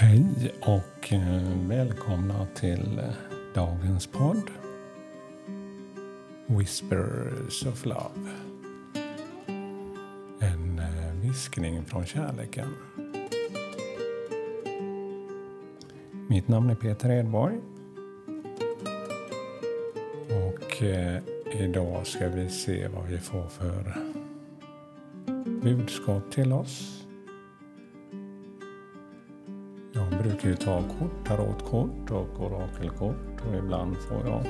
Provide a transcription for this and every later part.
Hej och eh, välkomna till eh, dagens podd. Whispers of Love. En eh, viskning från kärleken. Mitt namn är Peter Edborg. Och idag ska vi se vad vi får för budskap till oss brukar ju ta kort, tarotkort och orakelkort och ibland får jag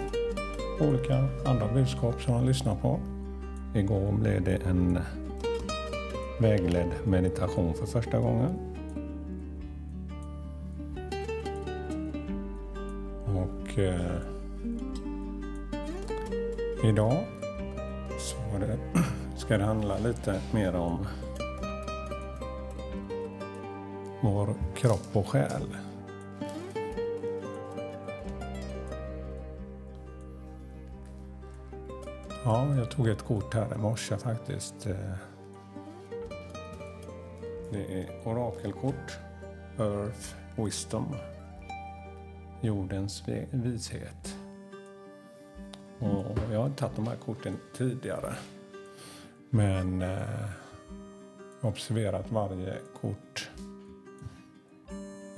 olika andra budskap som jag lyssnar på. Igår blev det en vägledd meditation för första gången. Och eh, idag så det, ska det handla lite mer om vår kropp och själ. Ja, jag tog ett kort här i morse faktiskt. Eh, det är orakelkort, Earth Wisdom, jordens vishet. Och jag har tagit de här korten tidigare. Men eh, observerat varje kort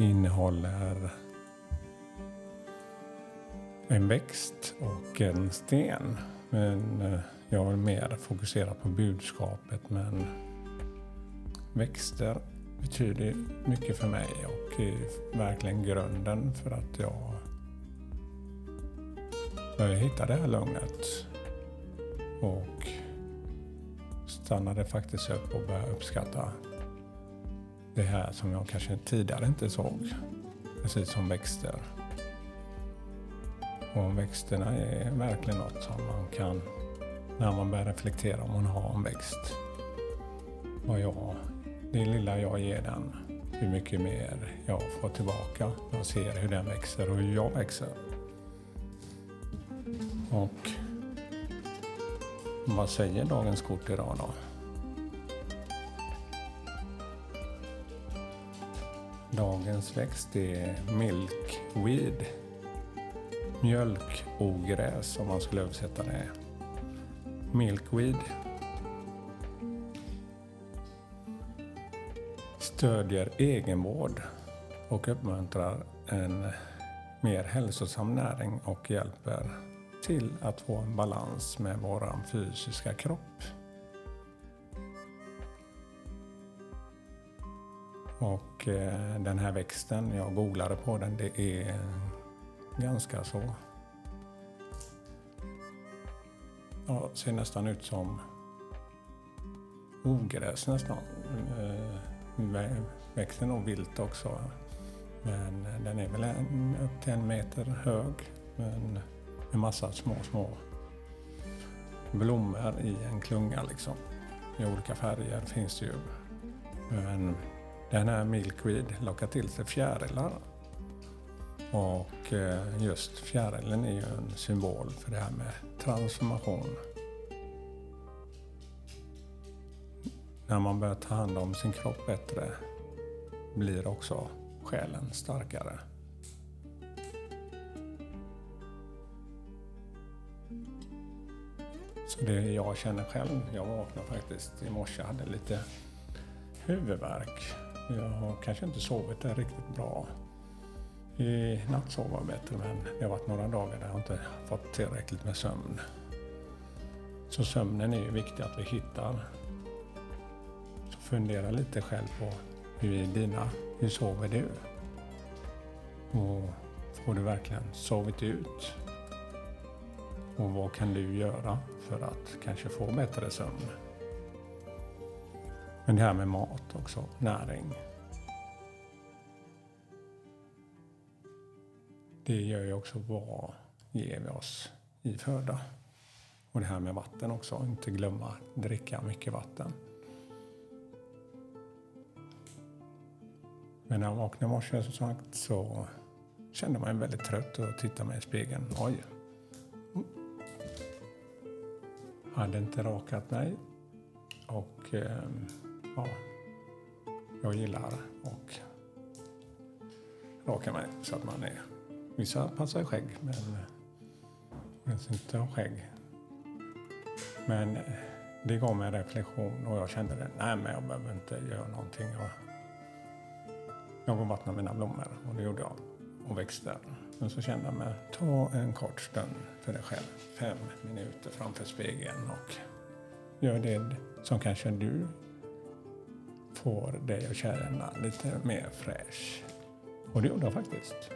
innehåller en växt och en sten. Men eh, jag vill mer fokusera på budskapet. Men växter betyder mycket för mig och är verkligen grunden för att jag började hitta det här lugnet. Och stannade faktiskt upp och började uppskatta det här som jag kanske tidigare inte såg. Precis som växter. Och växterna är verkligen något som man kan, när man börjar reflektera om man har en växt. Vad jag, det lilla jag ger den, hur mycket mer jag får tillbaka. Jag ser hur den växer och hur jag växer. Och vad säger dagens kort idag då? Dagens växt är milkweed. Mjölkogräs om man skulle översätta det. Milkweed. Stödjer egenvård och uppmuntrar en mer hälsosam näring och hjälper till att få en balans med vår fysiska kropp. Och eh, den här växten, jag googlade på den, det är ganska så... Ja, ser nästan ut som ogräs nästan. Eh, växten nog vilt också. Men den är väl en, upp till en meter hög. Men med massa små, små blommor i en klunga liksom. I olika färger finns det ju. Men den här milkweed lockar till sig fjärilar. Och eh, just fjärilen är ju en symbol för det här med transformation. När man börjar ta hand om sin kropp bättre blir också själen starkare. Så det jag känner själv, jag vaknade faktiskt i morse och hade lite huvudvärk. Jag har kanske inte sovit där riktigt bra. I natt sov jag bättre men det har varit några dagar där jag inte fått tillräckligt med sömn. Så sömnen är ju viktig att vi hittar. Så fundera lite själv på hur är dina, hur sover du? Och får du verkligen sovit ut? Och vad kan du göra för att kanske få bättre sömn? Men det här med mat också, näring. Det gör ju också vad ger vi oss i föda. Och det här med vatten också, inte glömma dricka mycket vatten. Men när jag vaknade i morse som sagt så kände man mig väldigt trött och tittade mig i spegeln. Oj! Hade inte rakat mig. Och eh, ja, jag gillar och raka mig så att man är... Vissa passar i skägg, men eh, jag ska inte ha skägg. Men eh, det gav mig en reflektion och jag kände det, nej men jag behöver inte göra någonting. Jag, jag går och vattnar mina blommor och det gjorde jag och växter. Men så kände jag mig, ta en kort stund för dig själv, fem minuter framför spegeln och gör det som kanske du får dig att känna lite mer fräsch. Och det gjorde jag faktiskt.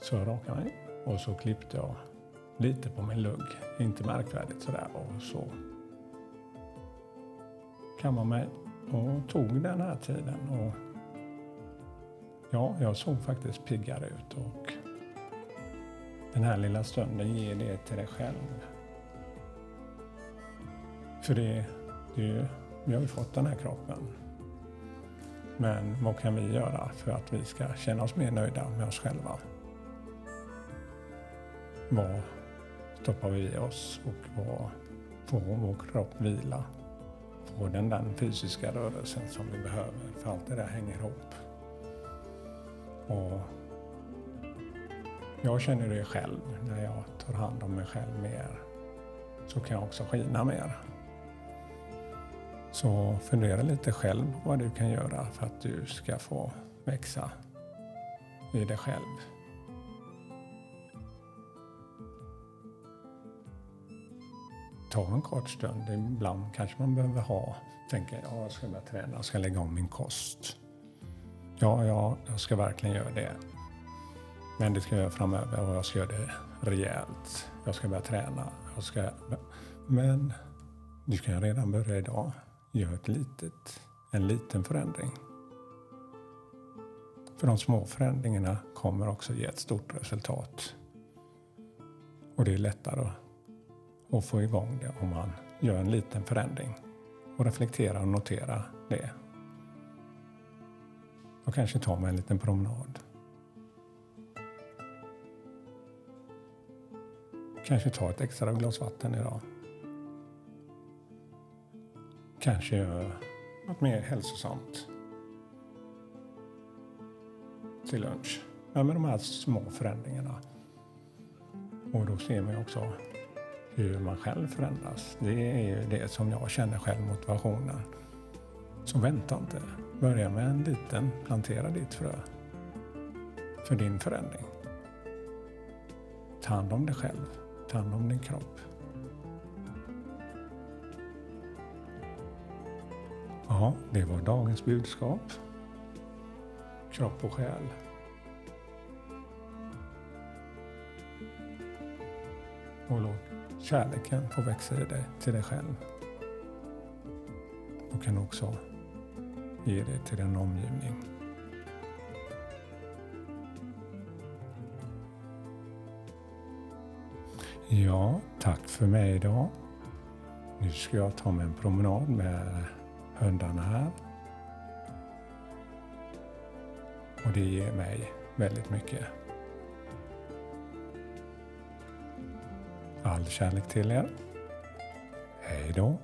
Så jag rakade mig och så klippte jag lite på min lugg. Inte märkvärdigt sådär. Och så kammade mig och tog den här tiden. Och ja, jag såg faktiskt piggare ut. Och den här lilla stunden, ge det till dig själv. För det, det, vi har ju fått den här kroppen. Men vad kan vi göra för att vi ska känna oss mer nöjda med oss själva? Vad stoppar vi i oss och vad får vår kropp vila? Får den den fysiska rörelsen som vi behöver? För allt det där hänger ihop. Och jag känner det själv när jag tar hand om mig själv mer. Så kan jag också skina mer. Så fundera lite själv på vad du kan göra för att du ska få växa i dig själv. Ta en kort stund. Ibland kanske man behöver ha, tänka ja, jag ska börja träna, jag ska lägga om min kost. Ja, ja, jag ska verkligen göra det. Men det ska jag göra framöver och jag ska göra det rejält. Jag ska börja träna. Jag ska... Men du kan redan börja idag. Gör ett litet, en liten förändring. För de små förändringarna kommer också ge ett stort resultat. Och det är lättare att få igång det om man gör en liten förändring och reflekterar och noterar det. Och kanske tar mig en liten promenad. Kanske ta ett extra glas vatten idag. Kanske något mer hälsosamt till lunch. Ja, med de här små förändringarna. Och då ser man också hur man själv förändras. Det är ju det som jag känner själv motivationen. Så vänta inte. Börja med en liten, plantera ditt frö för din förändring. Ta hand om dig själv. Ta hand om din kropp. Ja, det var dagens budskap. Kropp och själ. Och låt kärleken få växa i dig, till dig själv. Och kan också ge det till din omgivning. Ja, tack för mig idag. Nu ska jag ta mig en promenad med hundarna här. Och det ger mig väldigt mycket. All kärlek till er. Hej då.